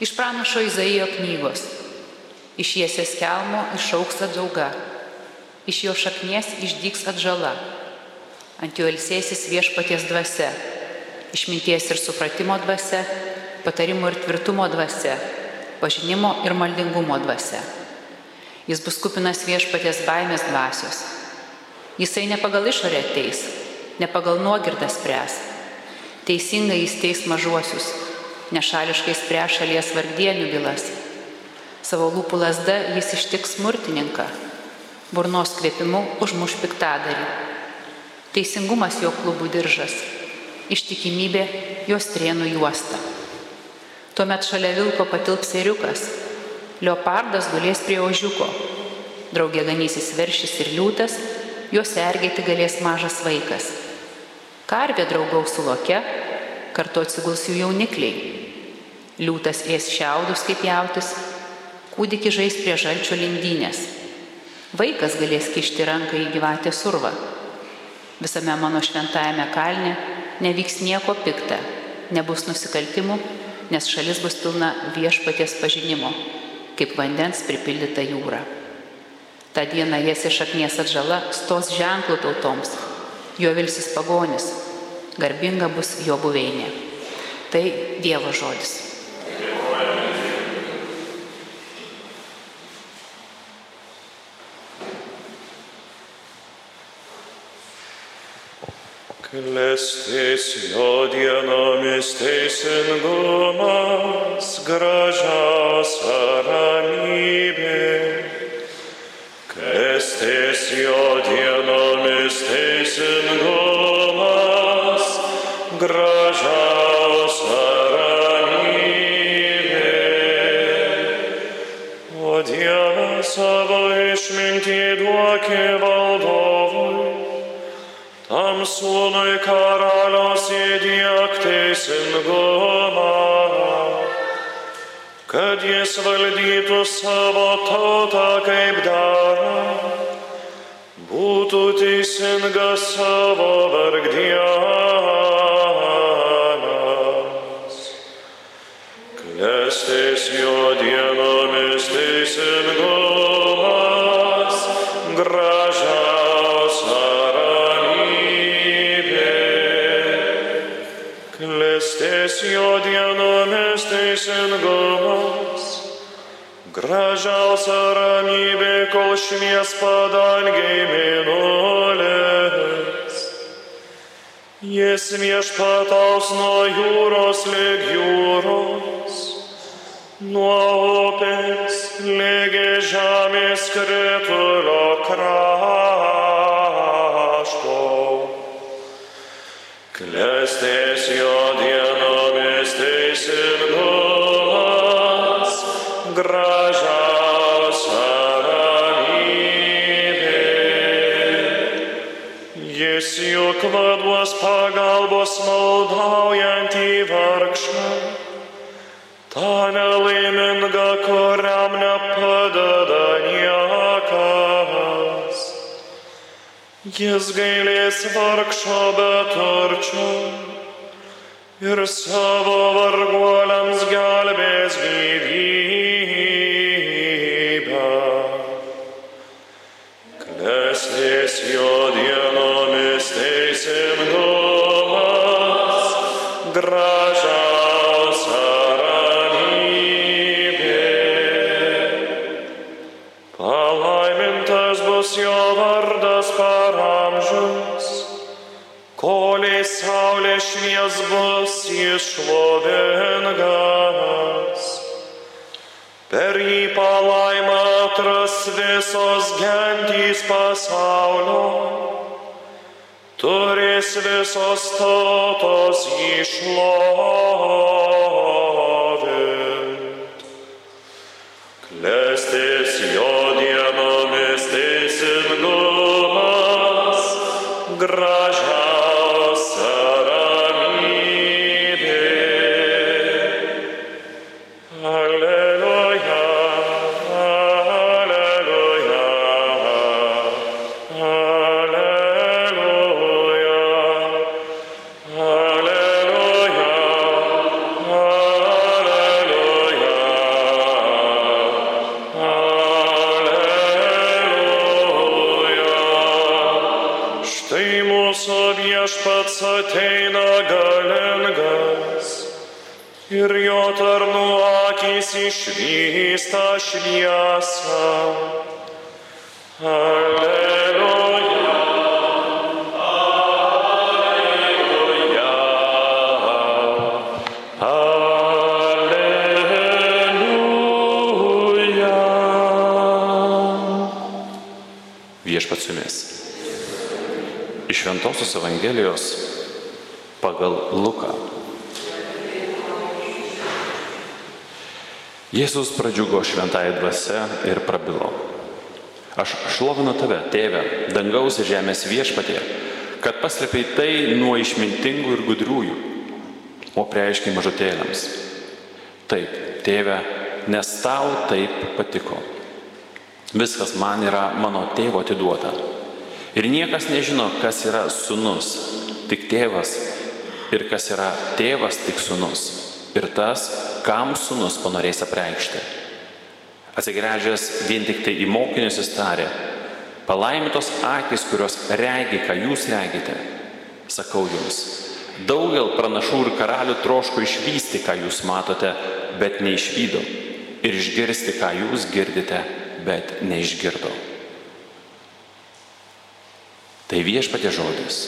Iš pranašo Izaijo knygos. Iš jiesės kelmo išauks atžauga, iš jo šaknies išdyks atžala, ant jo ilsėsis viešpaties dvasia, išminties ir supratimo dvasia, patarimo ir tvirtumo dvasia, pažinimo ir maldingumo dvasia. Jis bus kupinas viešpaties baimės dvasios. Jisai ne pagal išorę ateis, ne pagal nuogirdą spręs. Teisingai jis teis mažuosius, nešališkai spręs šalies vargdienių bylas. Savo lūpų lasda jis ištiks smurtininką, burnos kvėpimu užmuš piktadarį. Teisingumas jo klubų diržas, ištikimybė jos trienų juosta. Tuomet šalia vilko patilps eriukas, leopardas gulės prie ožiuko, draugė ganysis veršis ir liūtas, juos sergėti galės mažas vaikas. Karvė draugaus su loke, kartu atsiguls jų jaunikliai. Liūtas ės šiaudus kaip jautis, kūdikį žais prie žalčio lindynės. Vaikas galės kišti ranką į gyvatę survą. Visame mano šventajame kalne nevyks nieko pikta, nebus nusikaltimų, nes šalis bus pilna viešpaties pažinimo, kaip vandens pripildyta jūra. Ta diena jas iš aknies atžala stos ženklų tautoms, jo vilsis pagonis, garbinga bus jo buveinė. Tai Dievo žodis. Klestis jo dienomis teisingumas, gražiausia ramybė. Klestis jo dienomis teisingumas, gražiausia ramybė. O Dieve savo išmintį duokė valdovui, tam sūnui karalios įdėk teisingumą, kad jis valdytų savo tautą kaip dera, būtų teisingas savo vargdienas. Klestis jo dienomis teisingumas, Klestis jo dienomis teisingumas, gražiausia ramybė, kol švies padangiai mėnulis. Jis viešpataus nuo jūros lyg jūros, nuo upės lygi žemės kritulio krašto. Klestės jo Jis juk vaduos pagalbos maldaujantį vargšą, tą nelaimingą, kuriam nepadeda niekas. Jis gailės vargšo beturčio ir savo varguoliams gelbės gyvybę. Palaimintas bus jo vardas per amžius, koliai saulė švies bus išlovingas. Per jį palaimą atras visos gentys pasaulio, turės visos tautos išlovint. Klestis jo gražiausia ateina galingas ir jo tarnų akys išvysta šviesą. Alleluja. Alleluja. Viešpats su jumis. Iš Šventojios Evangelijos pagal Luką. Jėzus pradžiugo šventąją dvasę ir prabilo. Aš šlovinu tave, tėve, dangaus ir žemės viešpatė, kad paslėpiai tai nuo išmintingų ir gudriųjų, o prieiškiai mažutėlėms. Taip, tėve, nes tau taip patiko. Viskas man yra mano tėvo atiduota. Ir niekas nežino, kas yra sunus, tik tėvas. Ir kas yra tėvas, tik sunus. Ir tas, kam sunus panorės apreikšti. Atsigręžęs vien tik tai į mokinius jis tarė, palaimintos akis, kurios regi, ką jūs regite. Sakau jums, daugel pranašų ir karalių troško išvysti, ką jūs matote, bet neišvydo. Ir išgirsti, ką jūs girdite, bet neišgirdo. Tai viešpatė žodis.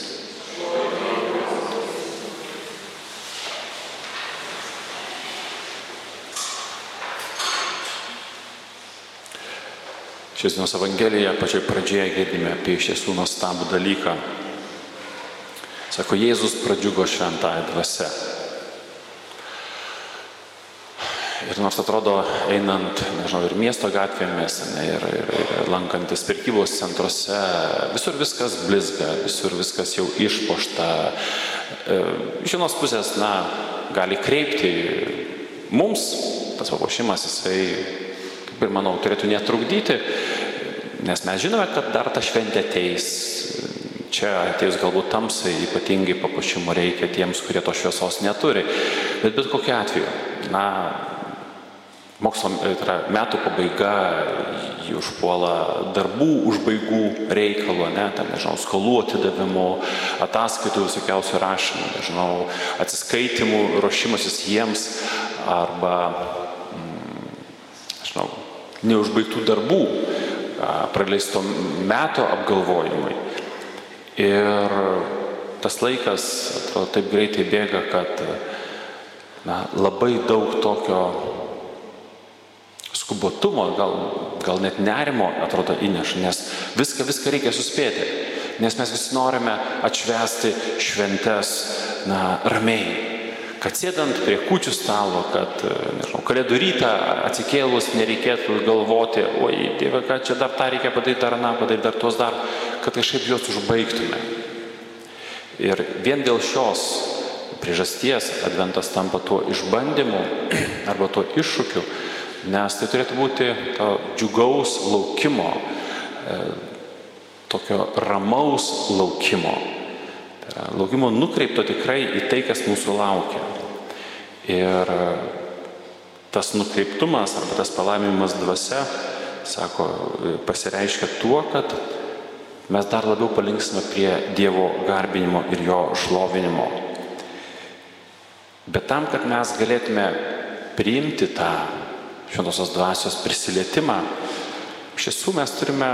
Šios dienos Evangelijoje pačioj pradžioje girdime apie iš tiesų nuostabų dalyką. Sako, Jėzus pradžiugo šventąją dvasę. Ir nors atrodo, einant, nežinau, ir miesto gatvėmis, ne, ir, ir, ir lankantis pirkybos centruose, visur viskas blizga, visur viskas jau išpošta. E, Iš vienos pusės, na, gali kreipti mums, tas papuošimas, jisai, kaip ir manau, turėtų netrukdyti, nes mes žinome, kad dar ta šventė ateis. Čia atėjus galbūt tamsai ypatingai papuošimo reikia tiems, kurie to šviesos neturi. Bet bet kokiu atveju, na, mokslo tai yra metų pabaiga, jį užpuola darbų užbaigų reikalo, ne, ten, nežinau, skolų atidavimų, ataskaitų visokiausių rašymų, nežinau, atsiskaitimų, ruošimasis jiems arba, mm, nežinau, neužbaigtų darbų, praleisto meto apgalvojimui. Ir tas laikas, atrodo, taip greitai bėga, kad na, labai daug tokio skubotumo, gal, gal net nerimo atrodo įneša, nes viską, viską reikia suspėti, nes mes visi norime atšvesti šventes na, ramiai. Kad sėdant prie kučių stalo, kad, nežinau, kalėdų rytą atsikėlus nereikėtų galvoti, oi, Dieve, kad čia dar tą reikia padaryti, dar aną padaryti, dar tuos dar, kad kažkaip juos užbaigtume. Ir vien dėl šios priežasties adventas tampa tuo išbandymu arba tuo iššūkiu, nes tai turėtų būti to džiugaus laukimo, e, tokio ramaus laukimo. Tai yra laukimo nukreipto tikrai į tai, kas mūsų laukia. Ir e, tas nukreiptumas arba tas palaimimas dvasia, sako, e, pasireiškia tuo, kad mes dar labiau palinksime prie Dievo garbinimo ir jo šlovinimo. Bet tam, kad mes galėtume priimti tą šventosios dvasios prisilietimą, iš tiesų mes turime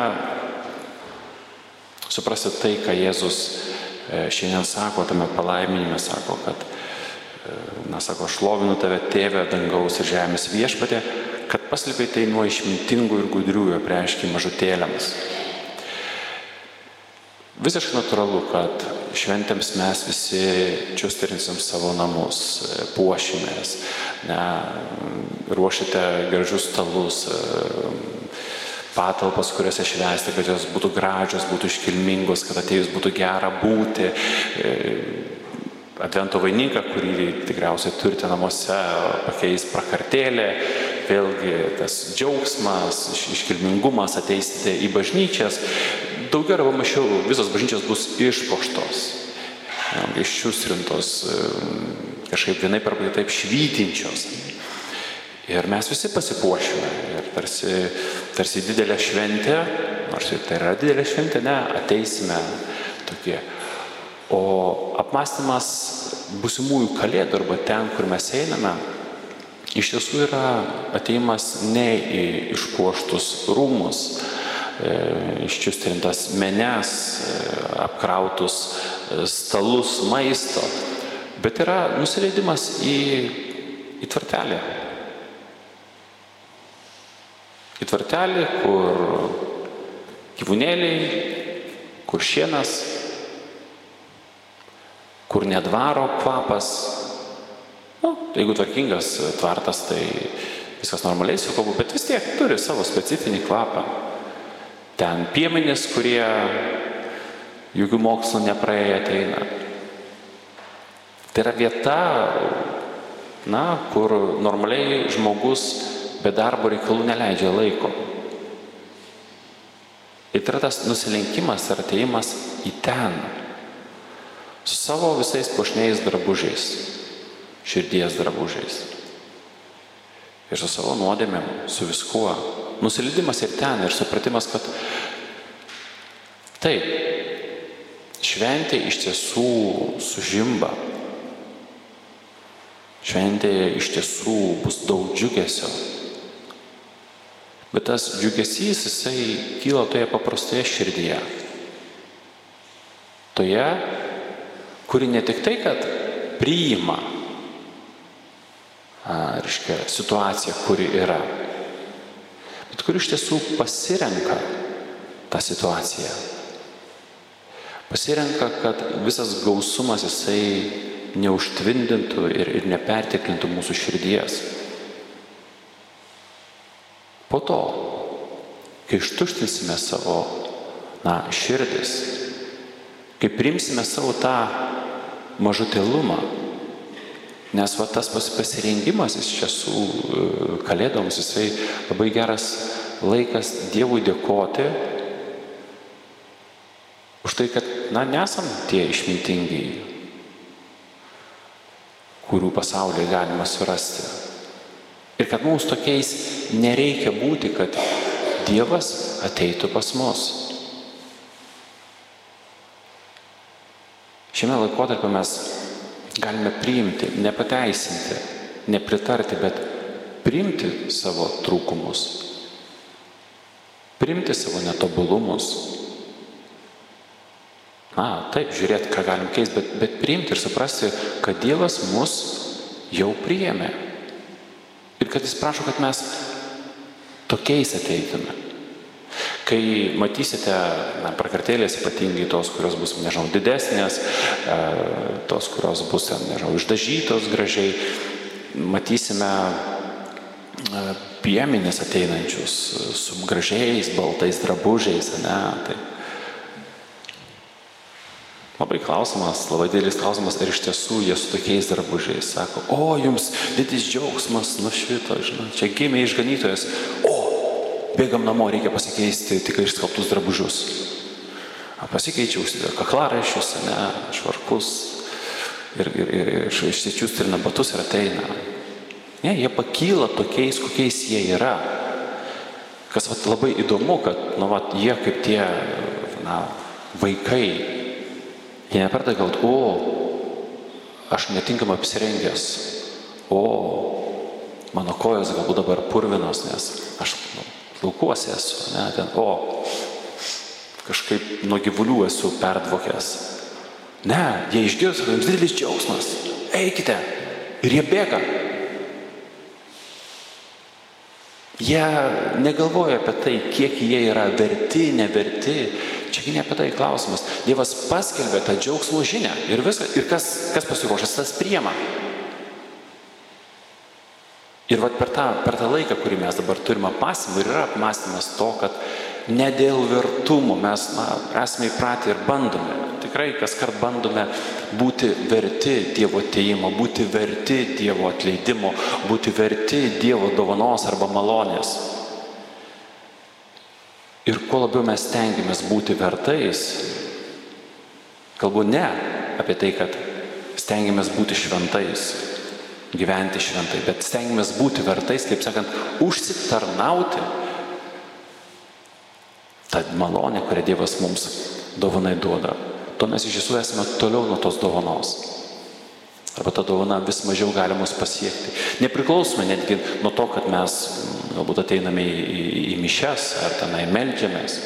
suprasti tai, ką Jėzus e, šiandien sako tame palaiminime, sako, kad, na, sako, šlovinu tave tėvę dangaus ir žemės viešpatė, kad paslėpiai tai nuo išmintingų ir gudriųjų prieškiai mažutėlėms. Visiškai natūralu, kad šventėms mes visi čiusterinsim savo namus, puošimės, ne, ruošite gražius stalus, patalpas, kuriuose švęsti, kad jos būtų gražios, būtų iškilmingos, kad atėjus būtų gera būti. E, Advento vainiką, kurį tikriausiai turite namuose, pakeis prakartėlė, vėlgi tas džiaugsmas, iškilmingumas, ateisite į bažnyčias. Daugiau arba mažiau visos bažnyčios bus išpoštos, iščiusrintos, kažkaip vienai per taip švytinčios. Ir mes visi pasipuošime. Ir tarsi, tarsi didelė šventė, nors ir tai yra didelė šventė, ne, ateisime tokie O apmąstymas busimųjų kalėdų arba ten, kur mes einame, iš tiesų yra ateimas ne į išpuoštus rūmus, e, iščiustrintas menes, e, apkrautus e, stalus maisto, bet yra nusileidimas į, į tvartelį. Į tvartelį, kur gyvūnėliai, kur šienas, kur nedvaro kvapas. Nu, jeigu tvarkingas tvartas, tai viskas normaliai su kalbu, bet vis tiek turi savo specifinį kvapą. Ten piemenys, kurie jokių mokslų nepraėję ateina. Tai yra vieta, na, kur normaliai žmogus be darbo reikalų neleidžia laiko. Ir tai yra tas nusilenkimas ir ateimas į ten. Su savo visais puošniais drabužiais, širdies drabužiais. Ir su savo nuodėmėm, su viskuo. Nusileidimas ir ten, ir supratimas, kad taip, šventė iš tiesų sužimba. Šventėje iš tiesų bus daug džiugesio, Bet tas džiugesys, jisai kyla toje paprastoje širdyje. Toje, kuri ne tik tai, kad priima, reiškia, situaciją, kuri yra, bet kuri iš tiesų pasirenka tą situaciją. Pasirenka, kad visas gausumas jisai neužtvindintų ir, ir nepertiklintų mūsų širdies. Po to, kai ištuštinsime savo na, širdis, kai primsime savo tą mažutėlumą, nes va tas pasirengimas iš tiesų kalėdoms, jisai labai geras laikas Dievui dėkoti už tai, kad, na, nesam tie išmintingiai, kurių pasaulyje galima surasti. Ir kad mums tokiais nereikia būti, kad Dievas ateitų pas mus. Šiame laikotarpiu mes galime priimti, nepateisinti, nepritarti, bet priimti savo trūkumus, priimti savo netobulumus. Na, taip, žiūrėti, ką galim keisti, bet, bet priimti ir suprasti, kad Dievas mus jau priėmė. Ir kad jis prašo, kad mes tokiais ateitume. Kai matysite, na, prakartėlės ypatingai tos, kurios bus, nežinau, didesnės, e, tos, kurios bus, nežinau, išdažytos gražiai, matysime e, piemenis ateinančius su gražiais, baltais drabužiais, ne, tai Labai klausimas, labai didelis klausimas, ar iš tiesų jie su tokiais drabužiais sako, o jums didis džiaugsmas nušvito, žinai, čia gimė išganytojas, o bėgam namo, reikia pasikeisti tik išskalbtus drabužius. Pasikeičiau kaklaraiščius, ne, švarkus ir, ir, ir, ir išsičiūstrina batus ir ateina. Ne, jie pakyla tokiais, kokiais jie yra. Kas vat, labai įdomu, kad nu, vat, jie kaip tie na, vaikai Jie nepradeda galvoti, o, aš netinkamai apsirengęs, o, mano kojos galbūt dabar purvinos, nes aš nu, laukuose esu, ne, ten, o, kažkaip nuo gyvulių esu perdvokęs. Ne, jie išgirs, kad jums didelis džiaugsmas, eikite. Ir jie bėga. Jie negalvoja apie tai, kiek jie yra verti, neverti, Čiagi ne apie tai klausimas. Dievas paskelbė tą džiaugsmo žinę ir, viską, ir kas, kas pasiruošęs, tas priema. Ir vat per tą, per tą laiką, kurį mes dabar turime apmąstymą, ir yra apmąstymas to, kad ne dėl vertumo mes na, esame įpratę ir bandome, tikrai kas kart bandome būti verti Dievo ateimo, būti verti Dievo atleidimo, būti verti Dievo dovanos arba malonės. Ir kuo labiau mes stengiamės būti vertais, kalbu ne apie tai, kad stengiamės būti šventais, gyventi šventai, bet stengiamės būti vertais, kaip sakant, užsitarnauti tą malonę, kurią Dievas mums dovanai duoda. tuo mes iš tiesų esame toliau nuo tos dovanos. Arba ta dovana vis mažiau gali mus pasiekti. Nepriklausome netgi nuo to, kad mes galbūt ateiname į, į, į mišes ar tenai melžiamės.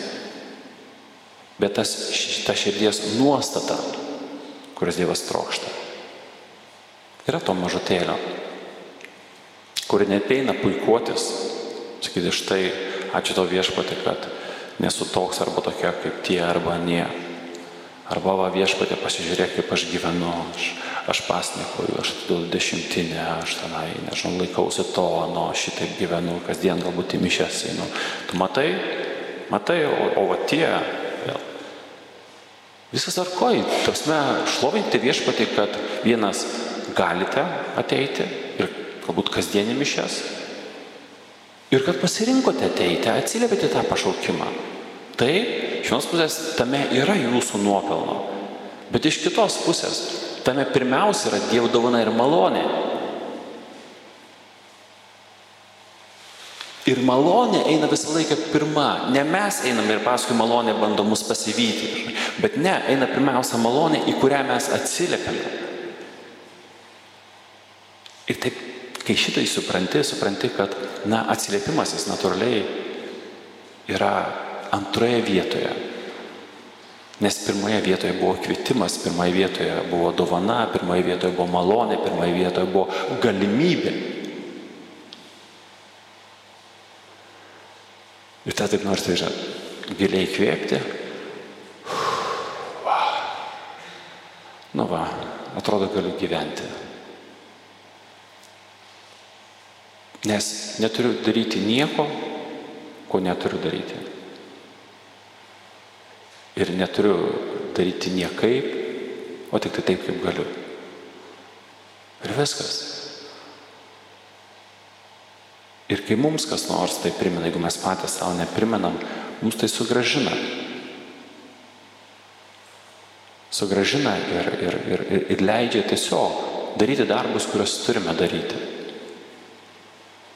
Bet tas, ta širdies nuostata, kuris Dievas trokšta, yra to mažutėlio, kuri neteina puikuotis, sakyti štai, ačiū tau viešpatį, kad nesu toks arba tokia kaip tie arba nie. Arba va viešpatė pasižiūrėk, kaip aš gyvenu, aš, aš pasnikoju, aš atiduodu dešimtinę, aš tenai, nežinau, laikausi to, nu, šitaip gyvenu, kasdien galbūt į mišęs einu. Tu matai, matai, o, o va tie, vėl. Visas arkoj, tasme, šlovinti viešpatį, kad vienas galite ateiti ir galbūt kasdienį mišęs. Ir kad pasirinkote ateiti, atsiliepėte tą pašaukimą. Tai iš vienos pusės tame yra jūsų nuopelno, bet iš kitos pusės tame pirmiausia yra Dievo dovana ir malonė. Ir malonė eina visą laiką pirma. Ne mes einame ir paskui malonė bando mus pasivyti. Bet ne, eina pirmiausia malonė, į kurią mes atsiliepiame. Ir taip, kai šitai supranti, supranti, kad, na, atsiliepimas jis natūraliai yra antroje vietoje. Nes pirmoje vietoje buvo kvietimas, pirmoje vietoje buvo dovana, pirmoje vietoje buvo malonė, pirmoje vietoje buvo galimybė. Ir tą taip nors tai yra giliai kvėpti. Wow. Nu va, atrodo galiu gyventi. Nes neturiu daryti nieko, ko neturiu daryti. Ir neturiu daryti niekaip, o tik tai taip, kaip galiu. Ir viskas. Ir kai mums kas nors tai primena, jeigu mes patys savo neprimenam, mums tai sugražina. Sugražina ir, ir, ir, ir, leidžia tiesiog daryti darbus, kuriuos turime daryti.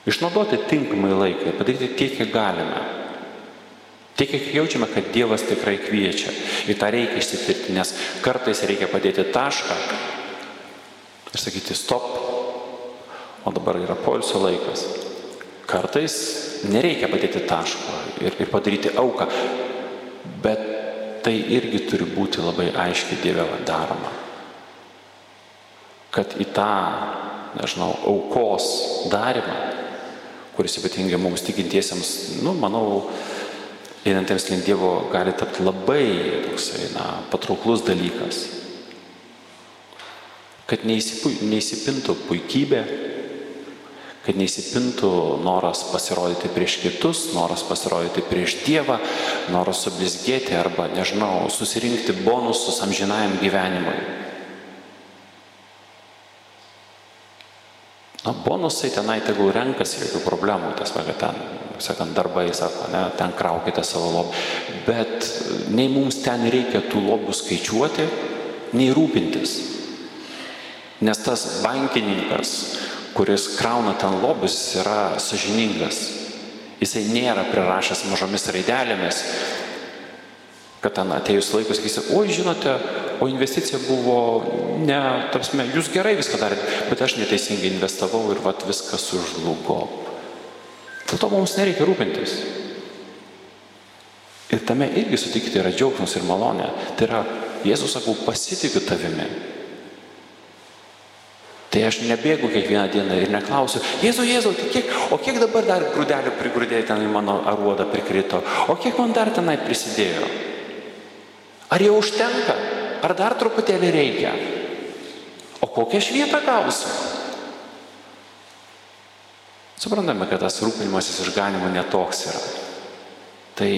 Išnaudoti tinkamai laiką padaryti tiek, kiek galime. Tiek, kiek jaučiame, kad Dievas tikrai kviečia. Ir tą reikia išsitirti, nes kartais reikia padėti tašką ir sakyti stop, o dabar yra polsio laikas. Kartais nereikia padėti taško ir, ir padaryti auką, bet tai irgi turi būti labai aiškiai Dieve daroma. Kad į tą, nežinau, aukos darimą, kuris ypatingai mums tikintiesiems, nu, manau, einantiems link Dievo gali tapti labai toksai, na, patrauklus dalykas. Kad neįsipintų puikybė, kad neįsipintų noras pasirodyti prieš kitus, noras pasirodyti prieš Dievą, noras sublizgėti arba, nežinau, susirinkti bonusus amžinajam gyvenimui. Bonusai tenai tegul renkasi, jokių problemų, kad ten, sakant, darbai, sako, ne, ten kraukite savo lobį. Bet nei mums ten reikia tų lobių skaičiuoti, nei rūpintis. Nes tas bankininkas, kuris krauna ten lobius, yra sažiningas. Jisai nėra prirašęs mažomis raidelėmis, kad ten atėjus laikus, jisai, oi, žinote, o investicija buvo, ne, tarpsime, jūs gerai viską darėte, bet aš neteisingai investavau ir vat viskas sužlugo. Dėl to mums nereikia rūpintis. Ir tame irgi sutikite yra džiaugsmas ir malonė. Tai yra, Jėzus sakau, pasitikiu tavimi. Tai aš nebėgu kiekvieną dieną ir neklausiu, Jėzu, Jėzu, tai kiek, o kiek dabar dar grūdelių prigrūdėjai ten į mano aruodą prikrito, o kiek man dar tenai prisidėjo? Ar jau užtenka, ar dar truputėlį reikia? O kokią švietą gausiu? Suprantame, kad tas rūpinimasis išganimu netoks yra. Tai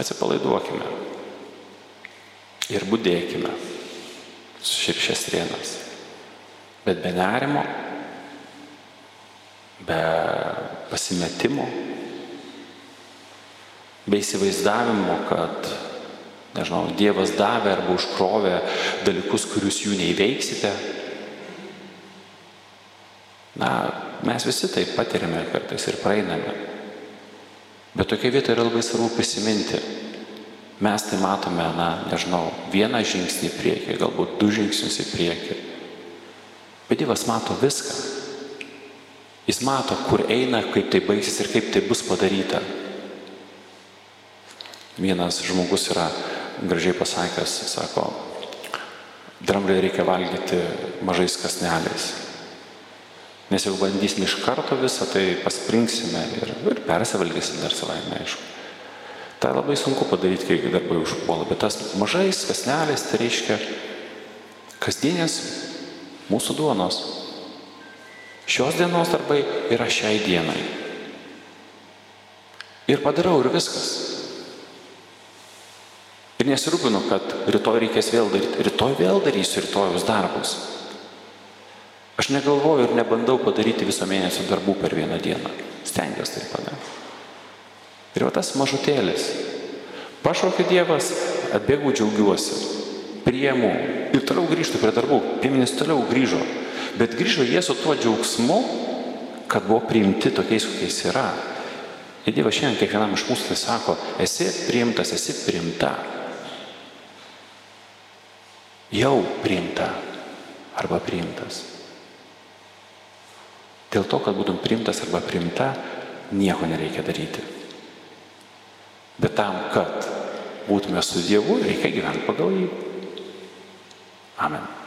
atsipalaiduokime ir būdėkime širšės rienas. Bet be nerimo, be pasimetimo, be įsivaizdavimo, kad, nežinau, Dievas davė arba užkrovė dalykus, kurius jų neįveiksite. Na, mes visi tai patiriame kartais ir praeiname. Bet tokia vieta yra labai svarbu prisiminti. Mes tai matome, na, nežinau, vieną žingsnį į priekį, galbūt du žingsnius į priekį. Bet Dievas mato viską. Jis mato, kur eina, kaip tai baigsis ir kaip tai bus padaryta. Vienas žmogus yra gražiai pasakęs, sako, dramblį reikia valgyti mažais kasneliais. Nes jeigu bandysim iš karto visą, tai pasprinksime ir, ir persivalgysim dar savaime, aišku. Tai labai sunku padaryti, kai darbai užpuola, bet tas mažais kasneliais tai reiškia kasdienės mūsų duonos. Šios dienos darbai yra šiai dienai. Ir padarau ir viskas. Ir nesirūpinu, kad rytoj reikės vėl daryti. Rytoj vėl darysiu rytojus darbus. Aš negalvoju ir nebandau padaryti viso mėnesio darbų per vieną dieną. Stengiuosi tai padaryti. Ir va tas mažutėlis. Pašaukė Dievas, atbėgau džiaugiuosi, priemu ir toliau grįžtų prie darbų. Piemenys toliau grįžo. Bet grįžo jie su tuo džiaugsmu, kad buvo priimti tokiais, kokiais yra. Ir Dievas šiandien kiekvienam iš mūsų tai sako, esi priimtas, esi priimta. Jau priimta arba priimtas. Dėl to, kad būtum priimtas arba priimta, nieko nereikia daryti. Bet tam, kad būtume su Dievu, reikia gyventi pagal jį. Amen.